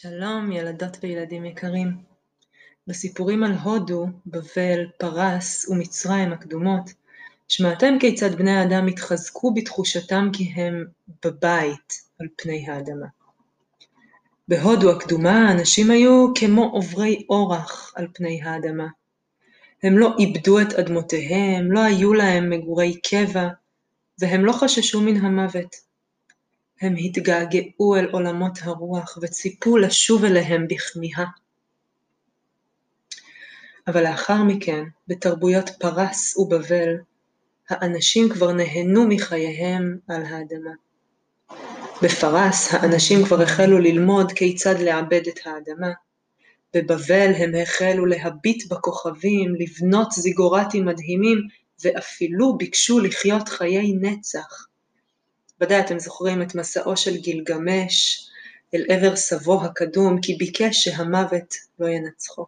שלום ילדות וילדים יקרים. בסיפורים על הודו, בבל, פרס ומצרים הקדומות, שמעתם כיצד בני האדם התחזקו בתחושתם כי הם בבית על פני האדמה. בהודו הקדומה האנשים היו כמו עוברי אורח על פני האדמה. הם לא איבדו את אדמותיהם, לא היו להם מגורי קבע, והם לא חששו מן המוות. הם התגעגעו אל עולמות הרוח וציפו לשוב אליהם בכמיהה. אבל לאחר מכן, בתרבויות פרס ובבל, האנשים כבר נהנו מחייהם על האדמה. בפרס האנשים כבר החלו ללמוד כיצד לעבד את האדמה. בבבל הם החלו להביט בכוכבים, לבנות זיגורטים מדהימים, ואפילו ביקשו לחיות חיי נצח. ודאי אתם זוכרים את מסעו של גילגמש אל עבר סבו הקדום, כי ביקש שהמוות לא ינצחו.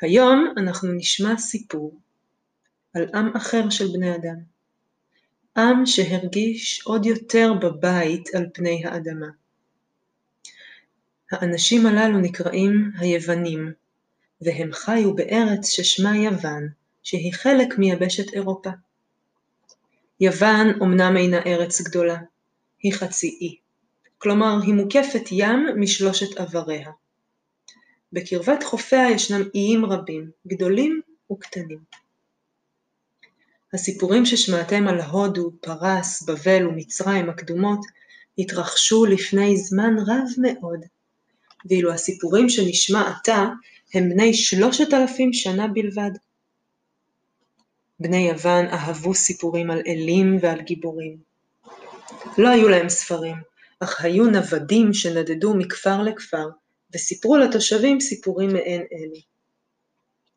היום אנחנו נשמע סיפור על עם אחר של בני אדם. עם שהרגיש עוד יותר בבית על פני האדמה. האנשים הללו נקראים היוונים, והם חיו בארץ ששמה יוון, שהיא חלק מיבשת אירופה. יוון אמנם אינה ארץ גדולה, היא חצי אי, כלומר היא מוקפת ים משלושת עבריה. בקרבת חופיה ישנם איים רבים, גדולים וקטנים. הסיפורים ששמעתם על הודו, פרס, בבל ומצרים הקדומות התרחשו לפני זמן רב מאוד, ואילו הסיפורים שנשמע עתה הם בני שלושת אלפים שנה בלבד. בני יוון אהבו סיפורים על אלים ועל גיבורים. לא היו להם ספרים, אך היו נוודים שנדדו מכפר לכפר, וסיפרו לתושבים סיפורים מעין אלה.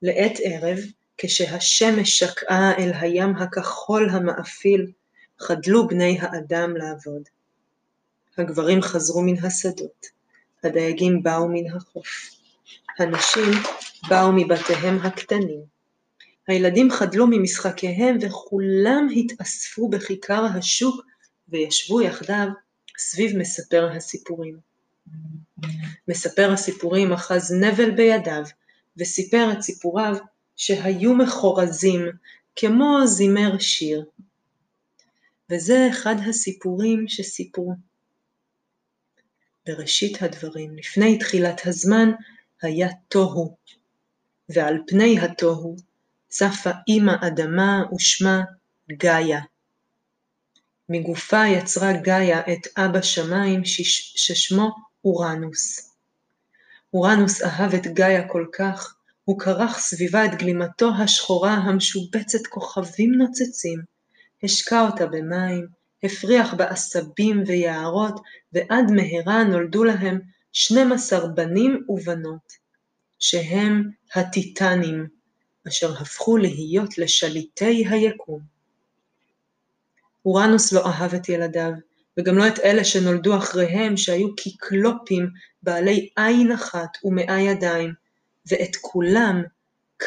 לעת ערב, כשהשמש שקעה אל הים הכחול המאפיל, חדלו בני האדם לעבוד. הגברים חזרו מן השדות, הדייגים באו מן החוף. הנשים באו מבתיהם הקטנים, הילדים חדלו ממשחקיהם וכולם התאספו בכיכר השוק וישבו יחדיו סביב מספר הסיפורים. מספר הסיפורים אחז נבל בידיו וסיפר את סיפוריו שהיו מחורזים כמו זימר שיר. וזה אחד הסיפורים שסיפרו. בראשית הדברים, לפני תחילת הזמן, היה תוהו, ועל פני התוהו צפה אמא אדמה ושמה גאיה. מגופה יצרה גאיה את אבא שמיים ששמו אורנוס. אורנוס אהב את גאיה כל כך, הוא כרך סביבה את גלימתו השחורה המשובצת כוכבים נוצצים, השקע אותה במים, הפריח בה עשבים ויערות, ועד מהרה נולדו להם 12 בנים ובנות, שהם הטיטנים, אשר הפכו להיות לשליטי היקום. אורנוס לא אהב את ילדיו, וגם לא את אלה שנולדו אחריהם שהיו קיקלופים בעלי עין אחת ומאה ידיים, ואת כולם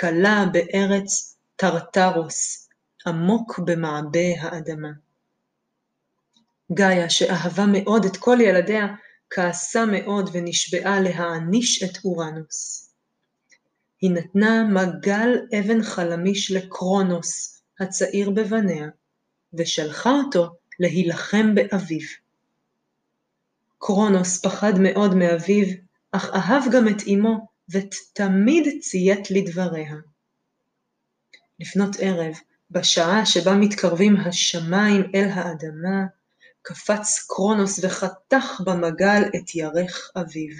כלה בארץ טרטרוס, עמוק במעבה האדמה. גאיה, שאהבה מאוד את כל ילדיה, כעסה מאוד ונשבעה להעניש את אורנוס. היא נתנה מגל אבן חלמיש לקרונוס, הצעיר בבניה, ושלחה אותו להילחם באביו. קרונוס פחד מאוד מאביו, אך אהב גם את אמו, ותמיד ציית לדבריה. לפנות ערב, בשעה שבה מתקרבים השמיים אל האדמה, קפץ קרונוס וחתך במגל את ירך אביו.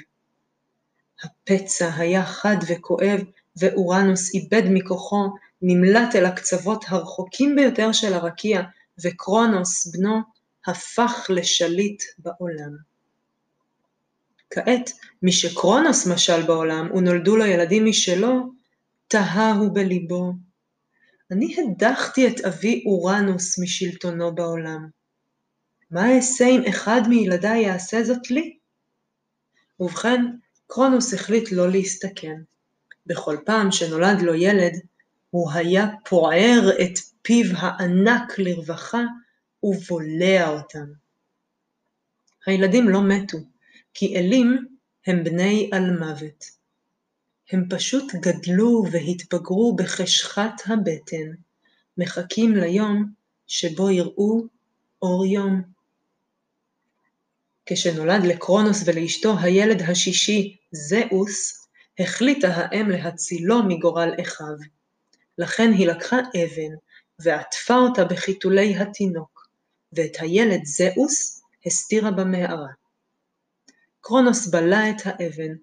הפצע היה חד וכואב, ואורנוס איבד מכוחו, נמלט אל הקצוות הרחוקים ביותר של הרקיע, וקרונוס, בנו, הפך לשליט בעולם. כעת, משקרונוס משל בעולם, ונולדו לו ילדים משלו, תהה הוא בליבו. אני הדחתי את אבי אורנוס משלטונו בעולם. מה אעשה אם אחד מילדיי יעשה זאת לי? ובכן, קרונוס החליט לא להסתכן. בכל פעם שנולד לו ילד, הוא היה פוער את פיו הענק לרווחה ובולע אותם. הילדים לא מתו, כי אלים הם בני על מוות. הם פשוט גדלו והתבגרו בחשכת הבטן, מחכים ליום שבו יראו אור יום. כשנולד לקרונוס ולאשתו הילד השישי, זהוס, החליטה האם להצילו מגורל אחיו. לכן היא לקחה אבן ועטפה אותה בחיתולי התינוק, ואת הילד זהוס הסתירה במערה. קרונוס בלע את האבן,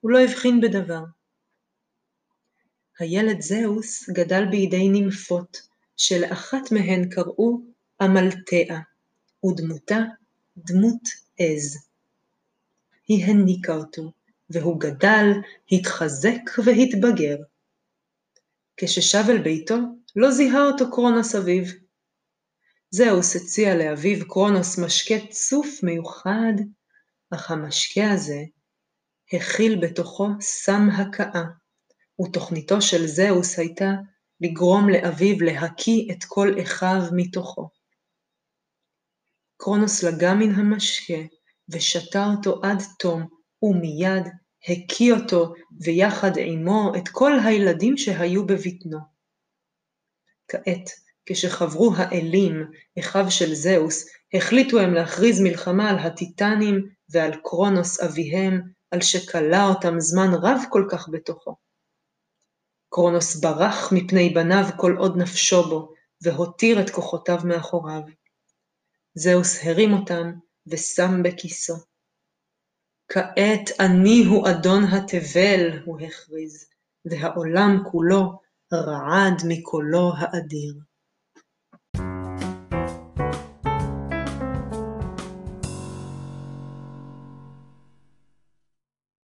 הוא לא הבחין בדבר. הילד זהוס גדל בידי נימפות, שלאחת מהן קראו אמלתאה, ודמותה דמות עז. היא הניקה אותו, והוא גדל, התחזק והתבגר. כששב אל ביתו, לא זיהה אותו קרונוס אביו. זהוס הציע לאביו קרונוס משקה צוף מיוחד, אך המשקה הזה הכיל בתוכו סם הכאה, ותוכניתו של זהוס הייתה לגרום לאביו להקיא את כל אחיו מתוכו. קרונוס לגע מן המשקה, ושתה אותו עד תום, ומיד הקיא אותו, ויחד עמו את כל הילדים שהיו בבטנו. כעת, כשחברו האלים, אחיו של זהוס, החליטו הם להכריז מלחמה על הטיטנים ועל קרונוס אביהם, על שכלא אותם זמן רב כל כך בתוכו. קרונוס ברח מפני בניו כל עוד נפשו בו, והותיר את כוחותיו מאחוריו. זהוס הרים אותם ושם בכיסו. כעת אני הוא אדון התבל, הוא הכריז, והעולם כולו רעד מקולו האדיר.